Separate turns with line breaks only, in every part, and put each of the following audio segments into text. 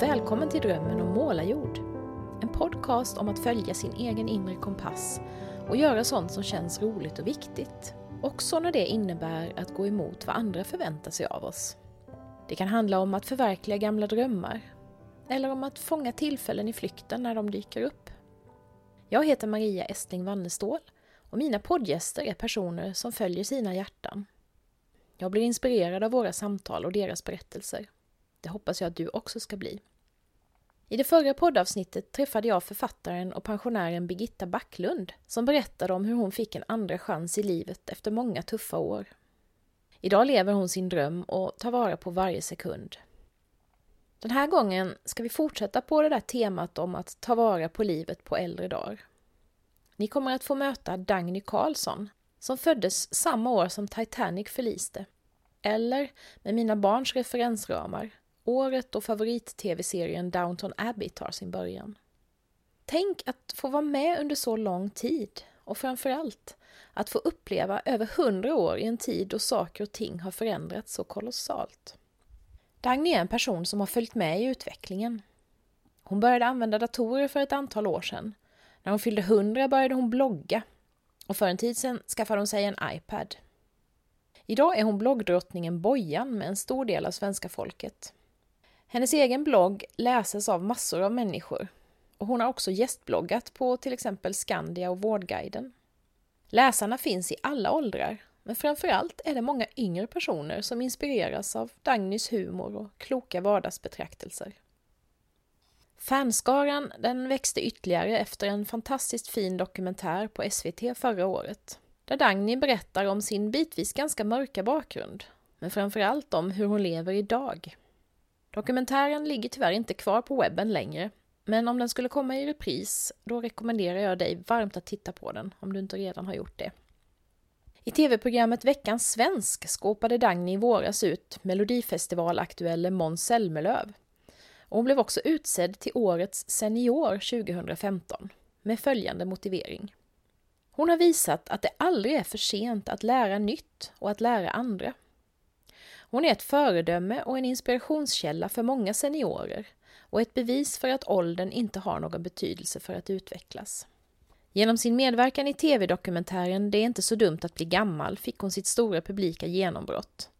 Välkommen till Drömmen om målarjord. En podcast om att följa sin egen inre kompass och göra sånt som känns roligt och viktigt. Också när det innebär att gå emot vad andra förväntar sig av oss. Det kan handla om att förverkliga gamla drömmar eller om att fånga tillfällen i flykten när de dyker upp. Jag heter Maria Estling Wannestål och mina poddgäster är personer som följer sina hjärtan. Jag blir inspirerad av våra samtal och deras berättelser. Det hoppas jag att du också ska bli. I det förra poddavsnittet träffade jag författaren och pensionären Birgitta Backlund som berättade om hur hon fick en andra chans i livet efter många tuffa år. Idag lever hon sin dröm och tar vara på varje sekund. Den här gången ska vi fortsätta på det där temat om att ta vara på livet på äldre dagar. Ni kommer att få möta Dagny Karlsson som föddes samma år som Titanic förliste. Eller, med mina barns referensramar, året då favorit-tv-serien Downton Abbey tar sin början. Tänk att få vara med under så lång tid och framförallt att få uppleva över hundra år i en tid då saker och ting har förändrats så kolossalt. Dagny är en person som har följt med i utvecklingen. Hon började använda datorer för ett antal år sedan. När hon fyllde hundra började hon blogga och för en tid sedan skaffade hon sig en iPad. Idag är hon bloggdrottningen Bojan med en stor del av svenska folket. Hennes egen blogg läses av massor av människor och hon har också gästbloggat på till exempel Skandia och Vårdguiden. Läsarna finns i alla åldrar, men framförallt är det många yngre personer som inspireras av Dagnys humor och kloka vardagsbetraktelser. Fanskaran den växte ytterligare efter en fantastiskt fin dokumentär på SVT förra året, där Dagny berättar om sin bitvis ganska mörka bakgrund, men framförallt om hur hon lever idag. Dokumentären ligger tyvärr inte kvar på webben längre, men om den skulle komma i repris, då rekommenderar jag dig varmt att titta på den, om du inte redan har gjort det. I tv-programmet Veckans svensk skåpade Dagny i våras ut Melodifestivalaktuelle Måns Zelmerlöw. Och hon blev också utsedd till Årets senior 2015, med följande motivering. Hon har visat att det aldrig är för sent att lära nytt och att lära andra. Hon är ett föredöme och en inspirationskälla för många seniorer och ett bevis för att åldern inte har någon betydelse för att utvecklas. Genom sin medverkan i tv-dokumentären Det är inte så dumt att bli gammal fick hon sitt stora publika genombrott.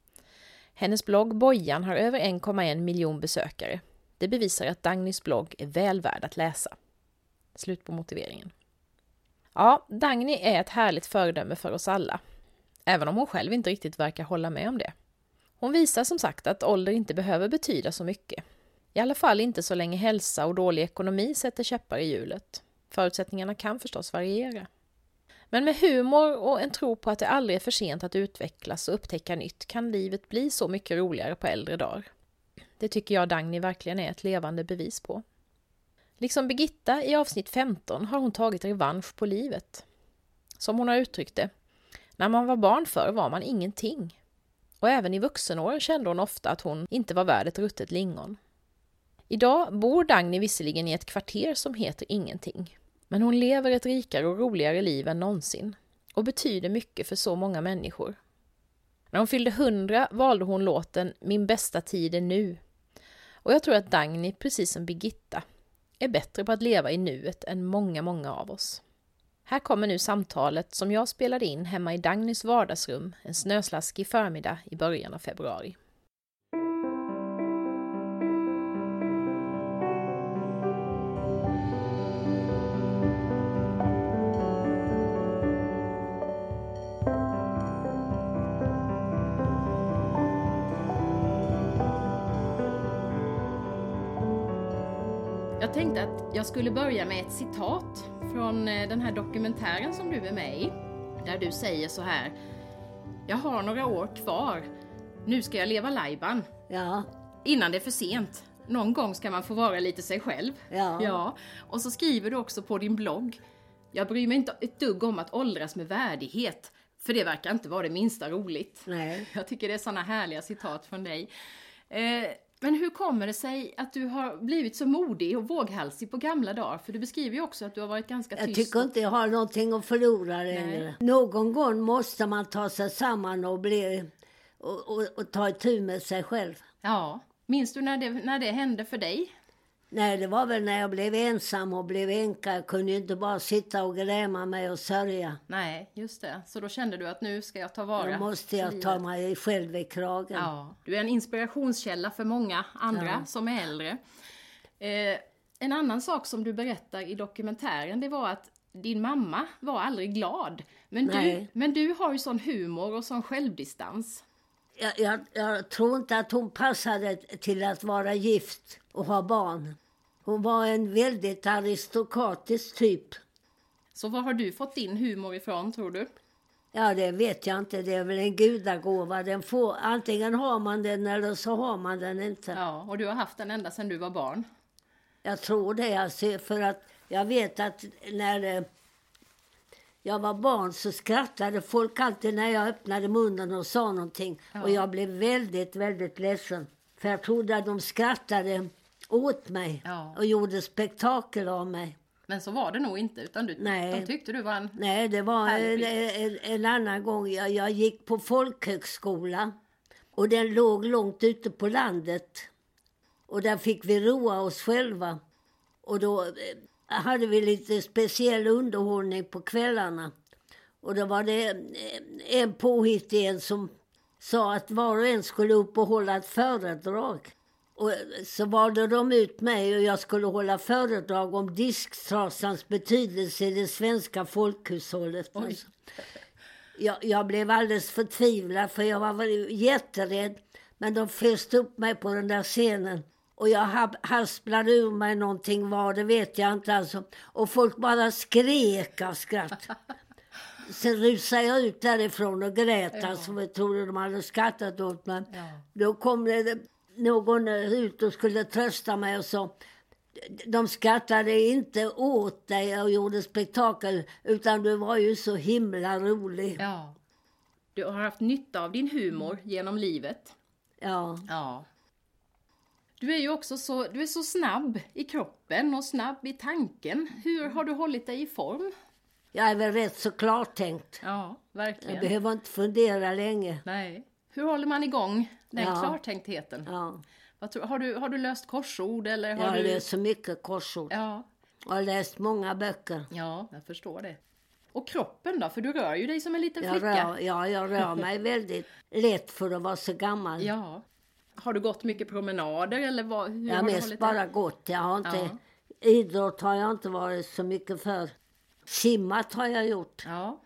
Hennes blogg Bojan har över 1,1 miljon besökare. Det bevisar att Dagnys blogg är väl värd att läsa. Slut på motiveringen. Ja, Dagny är ett härligt föredöme för oss alla. Även om hon själv inte riktigt verkar hålla med om det. Hon visar som sagt att ålder inte behöver betyda så mycket. I alla fall inte så länge hälsa och dålig ekonomi sätter käppar i hjulet. Förutsättningarna kan förstås variera. Men med humor och en tro på att det aldrig är för sent att utvecklas och upptäcka nytt kan livet bli så mycket roligare på äldre dagar. Det tycker jag Dagny verkligen är ett levande bevis på. Liksom Birgitta i avsnitt 15 har hon tagit revansch på livet. Som hon har uttryckt det, när man var barn förr var man ingenting. Och även i vuxenåren kände hon ofta att hon inte var värd ett ruttet lingon. Idag bor Dagny visserligen i ett kvarter som heter Ingenting. Men hon lever ett rikare och roligare liv än någonsin och betyder mycket för så många människor. När hon fyllde hundra valde hon låten Min bästa tid är nu. Och jag tror att Dagny, precis som Birgitta, är bättre på att leva i nuet än många, många av oss. Här kommer nu samtalet som jag spelade in hemma i Dagnys vardagsrum en snöslaskig förmiddag i början av februari. Jag tänkte att jag skulle börja med ett citat från eh, den här dokumentären som du är med i. Där du säger så här. Jag har några år kvar. Nu ska jag leva lajban.
Ja.
Innan det är för sent. Någon gång ska man få vara lite sig själv.
Ja.
ja. Och så skriver du också på din blogg. Jag bryr mig inte ett dugg om att åldras med värdighet. För det verkar inte vara det minsta roligt.
Nej.
Jag tycker det är sådana härliga citat från dig. Eh, men hur kommer det sig att du har blivit så modig och våghalsig på gamla dagar? För du beskriver ju också att du har varit ganska tyst.
Jag tycker inte jag har någonting att förlora längre. Någon gång måste man ta sig samman och, bli, och, och, och ta itu med sig själv.
Ja, Minns du när det, när det hände för dig?
Nej, det var väl när jag blev ensam och blev änka. Jag kunde ju inte bara sitta och gräma mig och sörja.
Nej, just det. Så då kände du att nu ska jag ta vara
Då måste jag ta mig själv i kragen.
Ja, du är en inspirationskälla för många andra
Ja.
som är äldre. Eh, en annan sak som du berättar i dokumentären det var att din mamma var aldrig glad. Men, du, men du har ju sån humor och sån självdistans.
Jag, jag, jag tror inte att hon passade till att vara gift och ha barn. Hon var en väldigt aristokratisk typ.
Så var har du fått din humor ifrån tror du?
Ja, det vet jag inte. Det är väl en gudagåva. Den får, antingen har man den eller så har man den inte.
Ja, och du har haft den ända sedan du var barn.
Jag tror det. Alltså, för att jag vet att när eh, jag var barn så skrattade folk alltid när jag öppnade munnen och sa någonting.
Ja.
Och jag blev väldigt, väldigt ledsen. För jag trodde att de skrattade åt mig
Ja.
och gjorde spektakel av mig.
Men så var det nog inte, utan du,
Nej.
de tyckte du var en...
Nej, det var en, en, en annan gång. Jag, jag gick på folkhögskola och den låg långt ute på landet. Och där fick vi roa oss själva. Och då eh, hade vi lite speciell underhållning på kvällarna. Och då var det eh, en påhittig en som sa att var och en skulle upp och hålla ett föredrag. Och så valde de ut mig och jag skulle hålla föredrag om disktrasans betydelse i det svenska folkhushållet. Alltså. Jag, jag blev alldeles förtvivlad för jag var jätterädd. Men de föste upp mig på den där scenen. Och jag hasplade ur mig någonting vad, det vet jag inte alltså. Och folk bara skrek av skratt. Sen rusade jag ut därifrån och grät
Ja.
alltså. Jag trodde de hade skrattat åt mig.
Ja.
Då kom det någon ut och skulle trösta mig och sa de skrattade inte åt dig och gjorde spektakel utan du var ju så himla rolig. Ja.
Du har haft nytta av din humor genom livet.
ja.
Ja. Du är ju också så, du är så snabb i kroppen och snabb i tanken. Hur har du hållit dig i form?
Jag är väl rätt så klartänkt.
Ja,
Jag
verkligen.
behöver inte fundera länge.
Nej. Hur håller man igång den
Ja.
klartänktheten?
Ja.
Vad tror, har, du, har du löst korsord eller
Jag
har
har
du...
läst så mycket korsord.
Ja,
Jag har läst många böcker.
ja, jag förstår det. Och kroppen då? För du rör ju dig som en liten
Jag
flicka.
rör, ja, jag rör mig väldigt lätt för att vara så gammal.
Ja. Har du gått mycket promenader eller vad, hur
jag
har
har mest bara gått. Jag har inte,
Ja.
Idrott har jag inte varit så mycket för. Simmat har jag gjort.
Ja.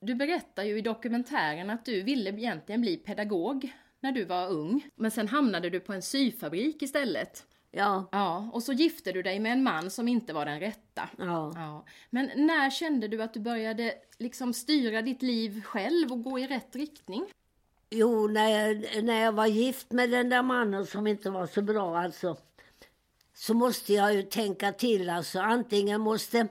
Du berättar ju i dokumentären att du ville egentligen bli pedagog när du var ung. Men sen hamnade du på en syfabrik istället.
Ja,
Ja, och så gifte du dig med en man som inte var den rätta.
ja.
Ja. Men när kände du att du började liksom styra ditt liv själv och gå i rätt riktning?
Jo, när jag, när jag var gift med den där mannen som inte var så bra alltså. Så måste jag ju tänka till alltså. Antingen måste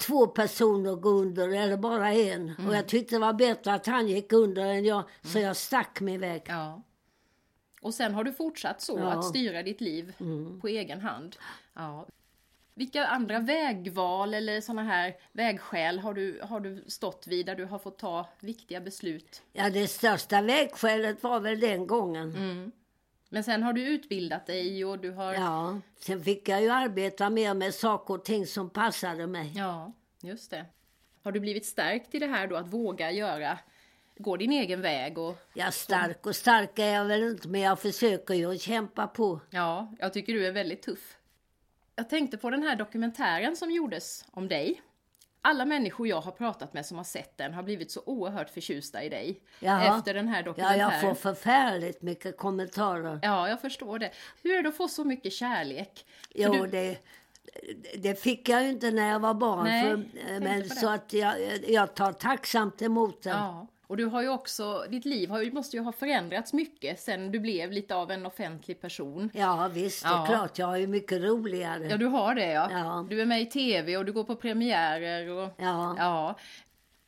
två personer gå under eller bara en. Och jag tyckte det var bättre att han gick under än jag. Så jag stack min väg.
Ja. Och sen har du fortsatt så,
Ja.
att styra ditt liv på egen hand. Ja. Vilka andra vägval eller såna här vägskäl har du, har du stått vid där du har fått ta viktiga beslut?
Ja, det största vägskälet var väl den gången.
Men sen har du utbildat dig och du har...
Ja, sen fick jag ju arbeta mer med saker och ting som passade mig.
Ja, just det. Har du blivit stärkt i det här då att våga göra, gå din egen väg och
Ja, stark och stark är jag väl inte, men jag försöker ju att kämpa på.
Ja, jag tycker du är väldigt tuff. Jag tänkte på den här dokumentären som gjordes om dig. Alla människor jag har pratat med som har sett den har blivit så oerhört förtjusta i dig.
Jaha.
Efter den här
Ja,
dokumentären.
jag får förfärligt mycket kommentarer.
Ja, jag förstår det. Hur är det att få så mycket kärlek? För
Jo,
du-
det, det fick jag ju inte när jag var barn.
Nej,
för, men så att jag, jag tar tacksamt emot den.
Ja, och du har ju också, ditt liv har måste ju ha förändrats mycket sen du blev lite av en offentlig person.
Ja, visst. Det är
Ja.
klart. Jag har ju mycket roligare.
Ja, du har det ja.
Ja.
Du är med i TV och du går på premiärer och...
Ja.
ja.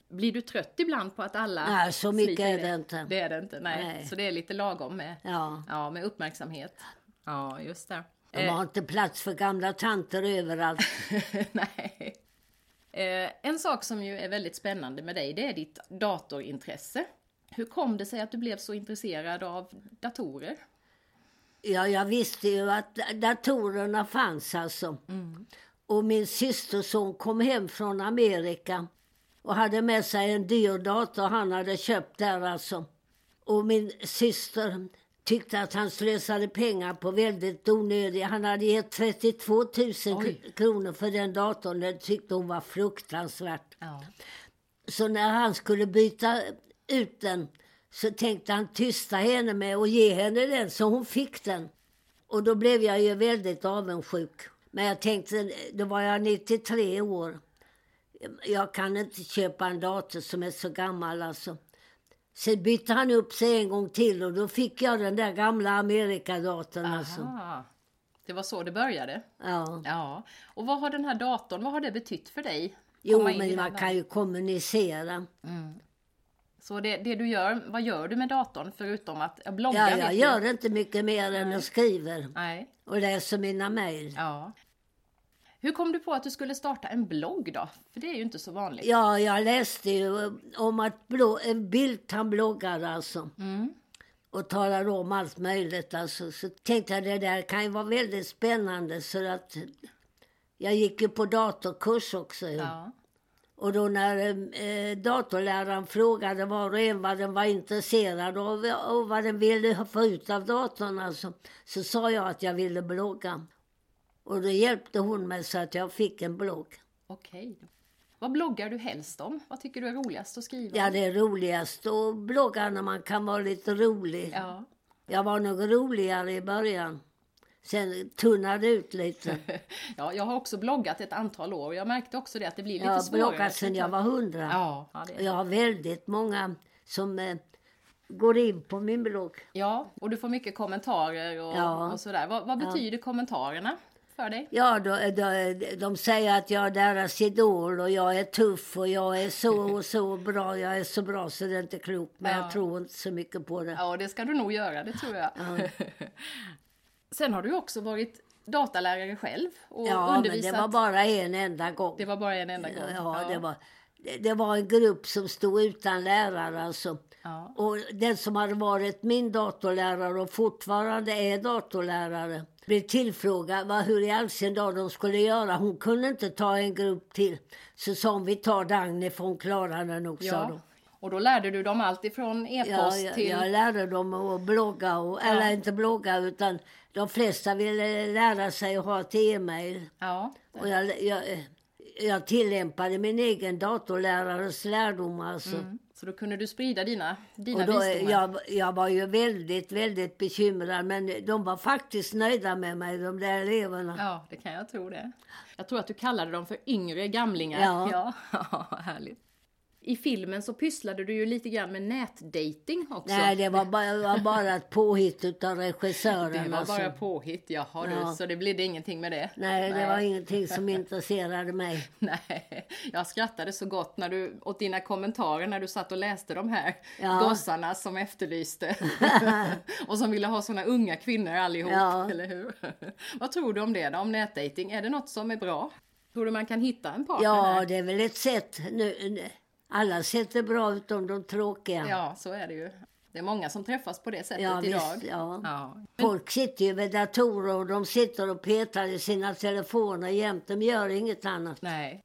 Blir du trött ibland på att alla
Nej, så mycket är det inte.
Det är det inte, nej.
Nej.
Så det är lite lagom med,
Ja.
ja, med uppmärksamhet. Ja, just det.
De har inte plats för gamla tanter överallt.
nej. Eh, en sak som ju är väldigt spännande med dig, det är ditt datorintresse. Hur kom det sig att du blev så intresserad av datorer?
Ja, jag visste ju att datorerna fanns alltså. Och min systerson kom hem från Amerika och hade med sig en dyr dator han hade köpt där alltså. Och min syster tyckte att han slösade pengar på väldigt onödiga. Han hade gett 32 000
Oj.
kronor för den datorn. Det tyckte hon var fruktansvärt.
Ja.
Så när han skulle byta ut den så tänkte han tysta henne med att ge henne den så hon fick den. Och då blev jag ju väldigt avundsjuk. Men jag tänkte, då var jag 93 år. Jag kan inte köpa en dator som är så gammal alltså. Sen bytte han upp sig en gång till och då fick jag den där gamla Amerikadatorn alltså.
Det var så det började.
Ja.
Ja. Och vad har den här datorn, vad har det betytt för dig?
Jo, men man kan ju kommunicera.
Så det, det du gör, vad gör du med datorn förutom att blogga?
Ja, jag gör inte mycket mer än att skriver
Nej.
och läser mina mejl.
Ja. Hur kom du på att du skulle starta en blogg då? För det är ju inte så vanligt.
Ja, jag läste ju om att blå, en Bildt han bloggade alltså. Och talade om allt möjligt alltså. Så tänkte jag det där kan ju vara väldigt spännande så att jag gick ju på datorkurs också.
Ja.
Och då när eh, datorläraren frågade var och en vad den var intresserad av och vad den ville få ut av datorn alltså, så sa jag att jag ville blogga. Och då hjälpte hon mig så att jag fick en blogg.
Okej. Vad bloggar du helst om? Vad tycker du är roligast att skriva
Ja, det är roligast att blogga när man kan vara lite rolig.
Ja.
Jag var nog roligare i början. Sen tunnade det ut lite.
ja, jag har också bloggat ett antal år. Jag märkte också det att det blir lite
Jag har
svårare.
bloggat sen jag var hundra.
Ja, ja, det.
Jag har väldigt många som eh, går in på min blogg.
ja, och du får mycket kommentarer och,
Ja.
och sådär. Vad, vad
Ja.
betyder kommentarerna för dig?
Ja, då, då, de säger att jag är deras idol och jag är tuff och jag är så och så bra. Jag är så bra så det är inte klokt. Men
Ja.
jag tror inte så mycket på det.
Ja, det ska du nog göra, det tror jag. Sen har du också varit datalärare själv och
Ja, men
undervisat.
det var bara en enda gång.
Det var bara en enda gång.
Ja, det var, det, det var en grupp som stod utan lärare alltså.
Ja.
Och den som hade varit min datorlärare och fortfarande är datorlärare blev tillfrågad vad, hur i all sin dag de skulle göra. Hon kunde inte ta en grupp till. Så sa hon, vi tar Dagny för hon klarar det nog,
Ja.
de.
Och då lärde du dem allt ifrån
Ja,
e-post
jag,
till...
jag lärde dem att blogga, och, eller inte blogga utan de flesta ville lära sig att ha ett e-mail.
Ja,
Och jag, jag, jag tillämpade min egen datorlärares lärdom alltså.
mm. Så då kunde du sprida dina, dina
Och då,
visdomar.
jag, jag var ju väldigt, väldigt bekymrad men de var faktiskt nöjda med mig, de där eleverna.
Ja, det kan jag tro det. Jag tror att du kallade dem för yngre gamlingar.
Ja.
ja härligt. I filmen så pysslade du ju lite grann med nätdating också.
Nej, det var bara, var bara ett påhitt utav regissören.
det var
alltså.
bara påhitt, jaha du,
Ja.
så det blev ingenting med det?
Nej, det var ingenting som intresserade mig.
Nej, jag skrattade så gott när du, åt dina kommentarer när du satt och läste de här
Ja.
gossarna som efterlyste. och som ville ha såna unga kvinnor allihop,
Ja.
eller hur? Vad tror du om det då, om nätdating? Är det något som är bra? Tror du man kan hitta en partner
Ja, det är väl ett sätt. Nu- alla sätt är bra utom de tråkiga.
Ja, så är det ju. Det är många som träffas på det sättet
Ja,
idag.
visst, ja.
Ja.
Folk sitter ju vid datorer och de sitter och petar i sina telefoner jämt. De gör inget annat.
Nej.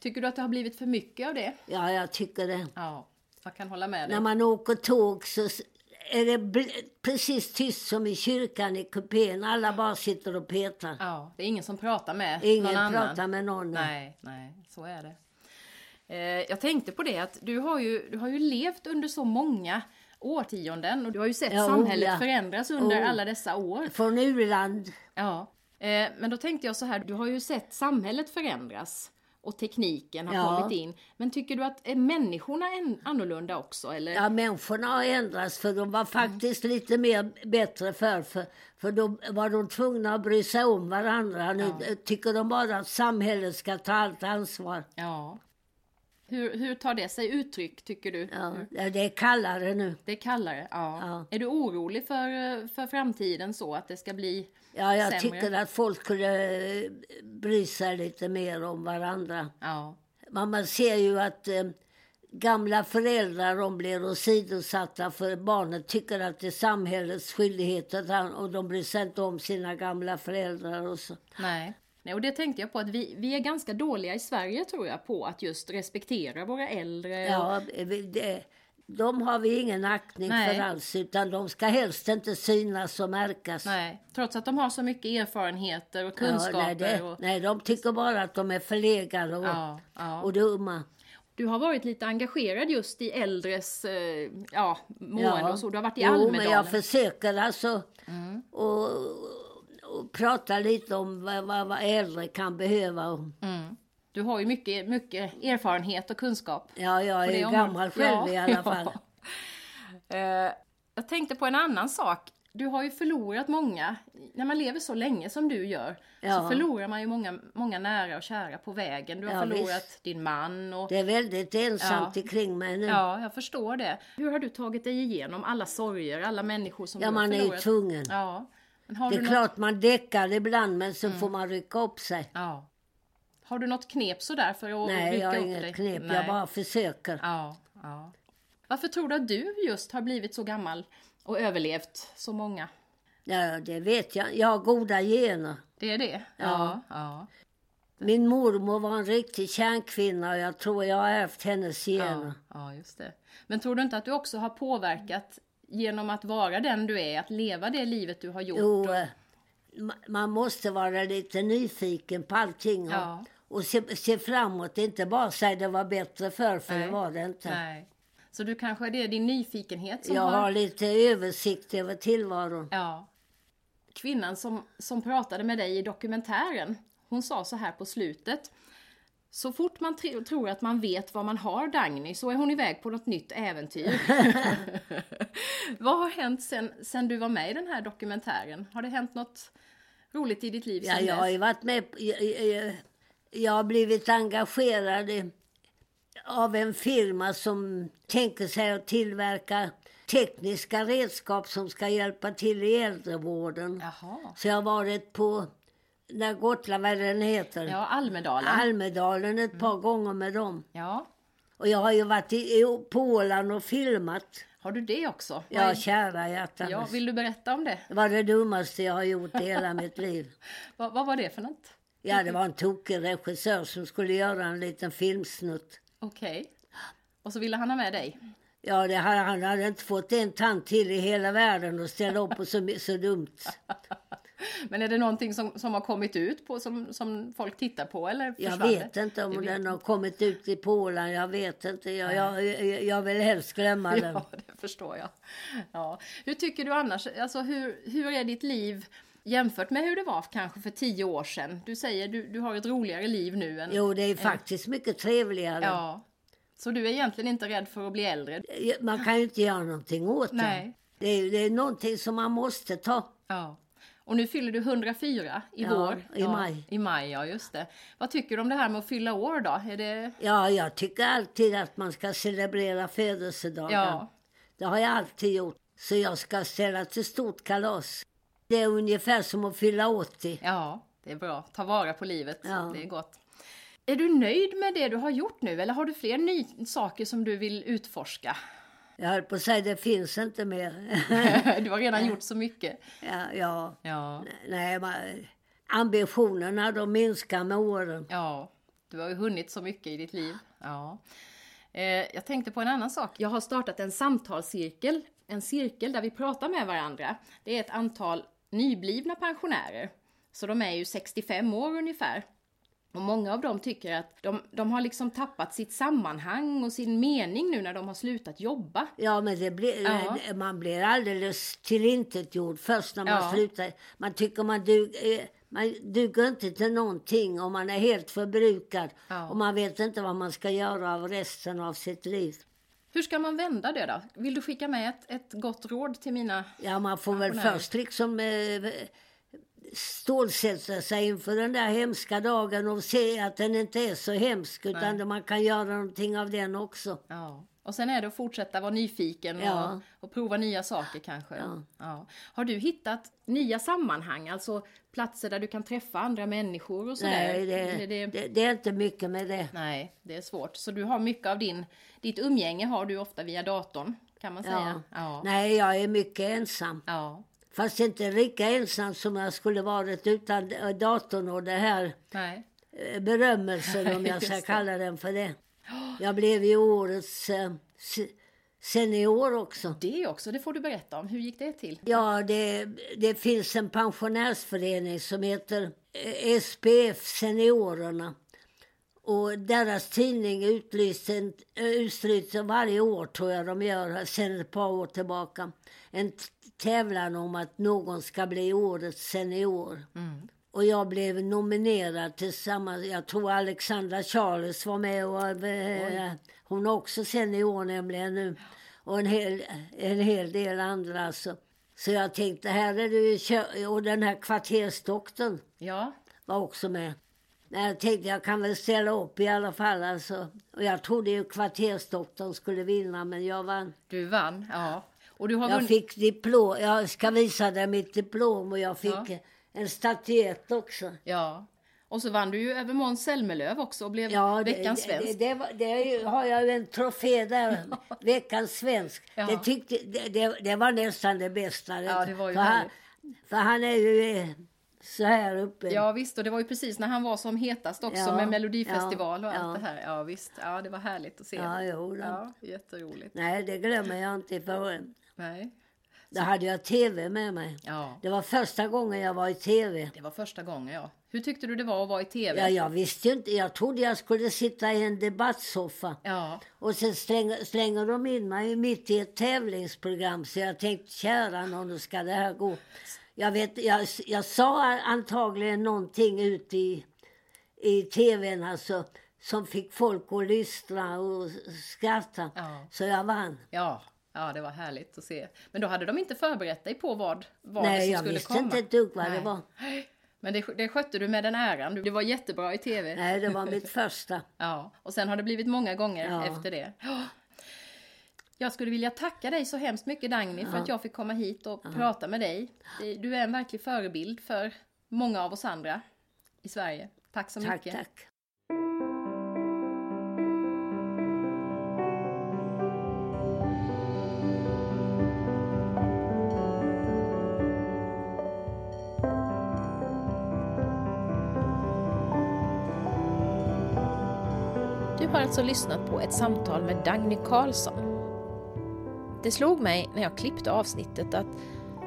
Tycker du att det har blivit för mycket av det?
Ja, jag tycker det.
Ja, jag kan hålla med dig.
När man åker tåg så är det precis tyst som i kyrkan i kupén. Alla bara sitter och petar.
Ja, det är ingen som pratar med
Ingen
någon annan.
pratar med någon.
Nej, nej, så är det. Eh, jag tänkte på det att du har, ju, du har ju levt under så många årtionden och du har ju sett
Ja,
samhället
ja.
förändras under
Oh.
alla dessa år.
Från u-land.
Ja. Eh, men då tänkte jag så här, du har ju sett samhället förändras och tekniken har
Ja.
kommit in. Men tycker du att är människorna en, annorlunda också? Eller?
Ja, människorna har ändrats för de var faktiskt lite mer bättre för, för För då var de tvungna att bry sig om varandra. Nu
Ja.
tycker de bara att samhället ska ta allt ansvar.
Ja. Hur, hur tar det sig uttryck, tycker du?
Ja, det är kallare nu.
Det är kallare, ja.
Ja.
Är du orolig för, för framtiden så att det ska bli
Ja, jag
sämre?
tycker att folk skulle eh, bry sig lite mer om varandra.
Ja,
Men man ser ju att eh, gamla föräldrar de blir åsidosatta för barnet tycker att det är samhällets skyldighet att han, och de bryr sig inte om sina gamla föräldrar och så.
Nej. Nej, och det tänkte jag på att vi, vi är ganska dåliga i Sverige tror jag på att just respektera våra äldre.
Ja, det, de har vi ingen aktning
Nej.
för alls utan de ska helst inte synas och märkas.
Nej, trots att de har så mycket erfarenheter och
Ja,
kunskaper.
nej, det,
och,
nej, de tycker bara att de är förlegade och,
ja, ja.
och dumma.
Du har varit lite engagerad just i äldres eh, ja, mående och så. Du har varit i
jo,
Almedalen. Mm.
men jag försöker alltså och, och prata lite om vad, vad, vad äldre kan behöva.
Mm. Du har ju mycket, mycket erfarenhet och kunskap.
ja, jag är gammal själv
Ja,
i alla
ja.
fall.
Eh, jag tänkte på en annan sak. Du har ju förlorat många. När man lever så länge som du gör så
Ja.
förlorar man ju många, många nära och kära på vägen. Du har
Ja,
förlorat
visst.
din man och
Det är väldigt ensamt
Ja.
ikring mig nu.
Ja, jag förstår det. Hur har du tagit dig igenom alla sorger, alla människor som
Ja,
du har
man är ju
förlorat?
tvungen.
Ja.
Det är
något...
klart man däckar ibland men
Mm.
så får man rycka upp sig.
Ja. Har du något knep sådär för att
Nej,
rycka
jag har
upp
inget
dig?
knep.
Nej.
Jag bara försöker.
Ja, ja. Varför tror du att du just har blivit så gammal och överlevt så många?
Ja, det vet jag. Jag har goda gener.
Det är det?
Ja.
ja.
Min mormor var en riktig kärnkvinna och jag tror jag har ärvt hennes gener.
Ja, ja, just det. Men tror du inte att du också har påverkat genom att vara den du är, att leva det livet du har gjort?
Jo,
och-
eh, ma- man måste vara lite nyfiken på allting och,
Ja.
och se, se framåt. Inte bara säga det var bättre förr, för
Nej.
det var det inte.
Nej. Så du kanske det är din nyfikenhet som
Jag
har...
har lite översikt över tillvaron.
Ja. Kvinnan som, som pratade med dig i dokumentären, hon sa så här på slutet. Så fort man tr- tror att man vet vad man har Dagny så är hon iväg på något nytt äventyr. vad har hänt sen, sen du var med i den här dokumentären? Har det hänt något roligt i ditt liv
Ja, jag har ju varit med... Jag, jag, jag har blivit engagerad i- av en firma som tänker sig att tillverka tekniska redskap som ska hjälpa till i äldrevården.
Jaha.
Så jag har varit på, när Gotland, vad den heter,
Ja, Almedalen.
Almedalen ett par gånger med dem.
ja.
Och jag har ju varit i, på Åland och filmat.
Har du det också?
Ja,
Vad-
kära hjärtanes.
ja, vill du berätta om det?
Det var det dummaste jag har gjort i hela mitt liv.
Vad, vad var det för något?
Ja, det var en tokig regissör som skulle göra en liten filmsnutt.
Okej. Och så ville han ha med dig?
Ja, det hade, han hade inte fått en tant till i hela världen att ställa upp på så, så dumt.
Men är det någonting som, som har kommit ut på som, som folk tittar på eller
Jag vet inte om
vet
den har kommit ut i Polen. Jag vet inte. Jag, jag, jag, jag vill helst glömma den.
Ja, det förstår jag. Ja. Hur tycker du annars, alltså hur, hur är ditt liv jämfört med hur det var kanske för tio år sedan? Du säger du, du har ett roligare liv nu än...
Jo, det är faktiskt mycket trevligare.
Ja. Så du är egentligen inte rädd för att bli äldre?
Man kan ju inte göra någonting åt det.
Nej.
Det är, det är någonting som man måste ta.
Ja. Och nu fyller du 104 i
Ja,
vår.
i maj.
I maj, ja just det. Vad tycker du om det här med att fylla år då? Är det...
Ja, jag tycker alltid att man ska celebrera födelsedagar.
Ja.
Det har jag alltid gjort. Så jag ska ställa till stort kalas. Det är ungefär som att fylla 80.
Ja, det är bra. Ta vara på livet.
Ja.
Det är gott. Är du nöjd med det du har gjort nu eller har du fler ny saker som du vill utforska?
Jag höll på att säga det finns inte mer.
du har redan gjort så mycket.
ja, ja.
Ja,
Nej, man, ambitionerna de minskar med åren.
ja. Du har ju hunnit så mycket i ditt liv. Ja. Eh, jag tänkte på en annan sak. Jag har startat en samtalscirkel. En cirkel där vi pratar med varandra. Det är ett antal nyblivna pensionärer. Så de är ju 65 år ungefär. Och många av dem tycker att de, de har liksom tappat sitt sammanhang och sin mening nu när de har slutat jobba.
Ja, men det blir,
Ja.
man blir alldeles tillintetgjord först när man
Ja.
slutar. Man tycker man, dug, eh, man duger inte till någonting och man är helt förbrukad.
Ja.
Och man vet inte vad man ska göra av resten av sitt liv.
Hur ska man vända det då? Vill du skicka med ett, ett gott råd till mina...
Ja, man får väl först liksom eh, stålsätta sig inför den där hemska dagen och se att den inte är så hemsk utan
Nej.
man kan göra någonting av den också.
Ja.
Och sen är det att fortsätta vara nyfiken
Ja.
och, och prova nya saker kanske.
Ja.
Har du hittat nya sammanhang, alltså platser där du kan träffa andra människor och sådär?
Nej, det,
Eller
det, det, är inte mycket med det.
Nej, det är svårt. Så du har mycket av din, ditt umgänge har du ofta via datorn, kan man säga?
Ja.
Ja.
Nej, jag är mycket ensam.
ja.
Fast inte lika ensam som jag skulle varit utan eh, datorn och det här
Nej.
eh, berömmelsen om jag ska kalla den för det. Jag blev ju årets eh, se- senior också.
Det också, det får du berätta om. Hur gick det till?
Ja, det, det finns en pensionärsförening som heter SPF Seniorerna. Och deras tidning utlyser, en- eh, varje år, tror jag de gör, sedan ett par år tillbaka, en tävlan om att någon ska bli årets senior. Och jag blev nominerad tillsammans, jag tror Alexandra Charles var med och eh, hon är också senior nämligen nu. Och en hel, en hel del andra alltså. Så jag tänkte, här är det ju, och den här kvartersdoktorn
Ja,
var också med. Jag tänkte jag kan väl ställa upp i alla fall alltså. Och jag trodde ju kvartersdoktorn skulle vinna men jag vann.
du vann. Ja. Och du har
Jag fick diplom, jag ska visa dig mitt diplom och jag fick
Ja.
en statyett också.
Ja. Och så vann du ju över Måns Zelmerlöw också och blev
Ja, det,
veckans
det, det,
svensk.
det, det ju- har jag ju en trofé där, veckans svensk.
Ja.
Det, tyckte, det, det, det var nästan det bästa.
Ja, det var ju
för, han, för han är ju så här uppe.
Ja visst, och det var ju precis när han var som hetast också
Ja,
med Melodifestival och
ja,
allt
ja.
det här. Ja visst, ja det var härligt att se.
Ja, jo,
ja jätteroligt.
Nej, det glömmer jag inte. För
Nej.
då hade jag tv med mig.
Ja,
Det var första gången jag var i tv.
det var första gången ja. Hur tyckte du det var att vara i TV?
Ja, jag visste inte. Jag trodde jag skulle sitta i en debattsoffa.
Ja,
Och sen slänger, slänger de in mig mitt i ett tävlingsprogram. Så jag tänkte, kära nån, hur ska det här gå? Jag, vet, jag, jag sa antagligen någonting ut i, i tvn alltså, som fick folk att lystra och skratta.
Ja.
Så jag vann.
ja, ja, det var härligt att se. Men då hade de inte förberett dig på vad, vad det
Nej,
som
jag
skulle
visste
komma.
inte ett dugg vad det
Nej.
var.
Men det, det skötte du med den äran. Du var jättebra i TV.
Nej, det var mitt första.
Ja, och sen har det blivit många gånger
Ja.
efter det. Ja. Jag skulle vilja tacka dig så hemskt mycket Dagny för att jag fick komma hit och prata med dig. Du är en verklig förebild för många av oss andra i Sverige. Tack så
Tack,
mycket.
tack.
Du har alltså lyssnat på ett samtal med Dagny Karlsson. Det slog mig när jag klippte avsnittet att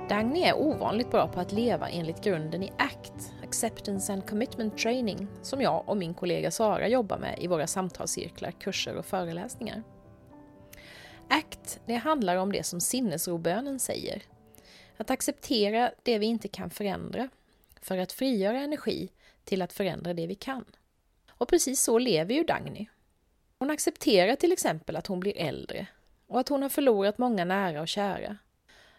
Dagny är ovanligt bra på att leva enligt grunden i ACT, Acceptance and Commitment Training, som jag och min kollega Sara jobbar med i våra samtalscirklar, kurser och föreläsningar. ACT, det handlar om det som sinnesrobönen säger. Att acceptera det vi inte kan förändra, för att frigöra energi till att förändra det vi kan. Och precis så lever ju Dagny. Hon accepterar till exempel att hon blir äldre och att hon har förlorat många nära och kära.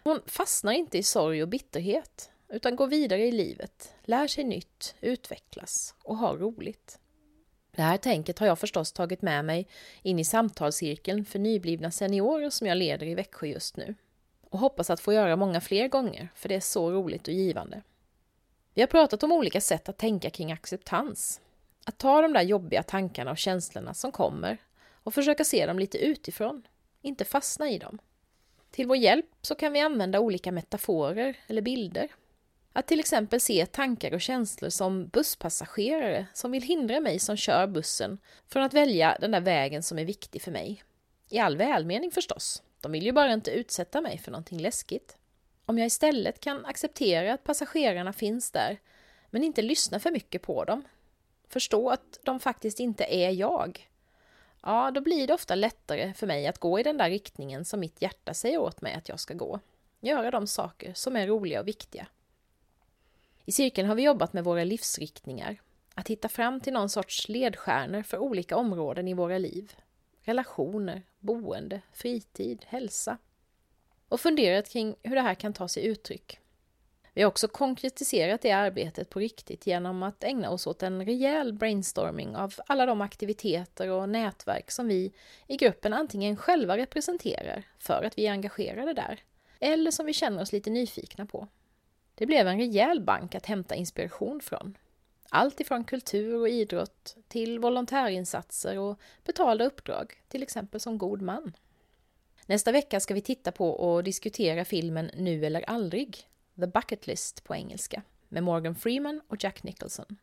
Hon fastnar inte i sorg och bitterhet utan går vidare i livet, lär sig nytt, utvecklas och har roligt. Det här tänket har jag förstås tagit med mig in i samtalscirkeln för nyblivna seniorer som jag leder i Växjö just nu. Och hoppas att få göra många fler gånger, för det är så roligt och givande. Vi har pratat om olika sätt att tänka kring acceptans. Att ta de där jobbiga tankarna och känslorna som kommer och försöka se dem lite utifrån, inte fastna i dem. Till vår hjälp så kan vi använda olika metaforer eller bilder. Att till exempel se tankar och känslor som busspassagerare som vill hindra mig som kör bussen från att välja den där vägen som är viktig för mig. I all välmening förstås. De vill ju bara inte utsätta mig för någonting läskigt. Om jag istället kan acceptera att passagerarna finns där, men inte lyssna för mycket på dem. Förstå att de faktiskt inte är jag. Ja, då blir det ofta lättare för mig att gå i den där riktningen som mitt hjärta säger åt mig att jag ska gå. Göra de saker som är roliga och viktiga. I cirkeln har vi jobbat med våra livsriktningar. Att hitta fram till någon sorts ledstjärnor för olika områden i våra liv. Relationer, boende, fritid, hälsa. Och funderat kring hur det här kan ta sig uttryck. Vi har också konkretiserat det arbetet på riktigt genom att ägna oss åt en rejäl brainstorming av alla de aktiviteter och nätverk som vi i gruppen antingen själva representerar för att vi är engagerade där, eller som vi känner oss lite nyfikna på. Det blev en rejäl bank att hämta inspiration från. Allt ifrån kultur och idrott till volontärinsatser och betalda uppdrag, till exempel som god man. Nästa vecka ska vi titta på och diskutera filmen Nu eller aldrig, The Bucket List på engelska, med Morgan Freeman och Jack Nicholson.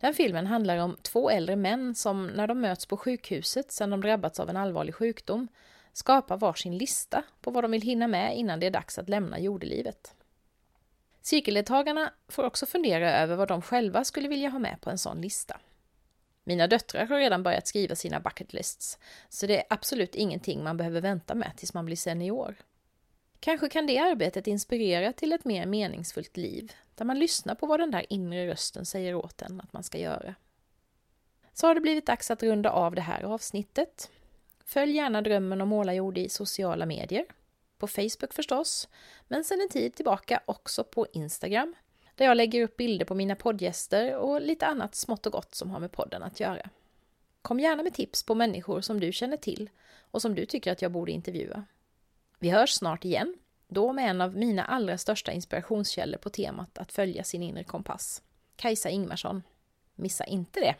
Den filmen handlar om två äldre män som när de möts på sjukhuset sedan de drabbats av en allvarlig sjukdom skapar varsin lista på vad de vill hinna med innan det är dags att lämna jordelivet. Cirkeldeltagarna får också fundera över vad de själva skulle vilja ha med på en sån lista. Mina döttrar har redan börjat skriva sina bucket lists, så det är absolut ingenting man behöver vänta med tills man blir senior. Kanske kan det arbetet inspirera till ett mer meningsfullt liv, där man lyssnar på vad den där inre rösten säger åt en att man ska göra. Så har det blivit dags att runda av det här avsnittet. Följ gärna Drömmen om målarjord i sociala medier. På Facebook förstås, men sedan en tid tillbaka också på Instagram, där jag lägger upp bilder på mina poddgäster och lite annat smått och gott som har med podden att göra. Kom gärna med tips på människor som du känner till och som du tycker att jag borde intervjua. Vi hörs snart igen, då med en av mina allra största inspirationskällor på temat att följa sin inre kompass, Kajsa Ingmarsson. Missa inte det!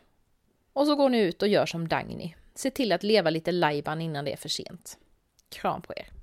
Och så går ni ut och gör som Dagny. Se till att leva lite lajban innan det är för sent. Kram på er!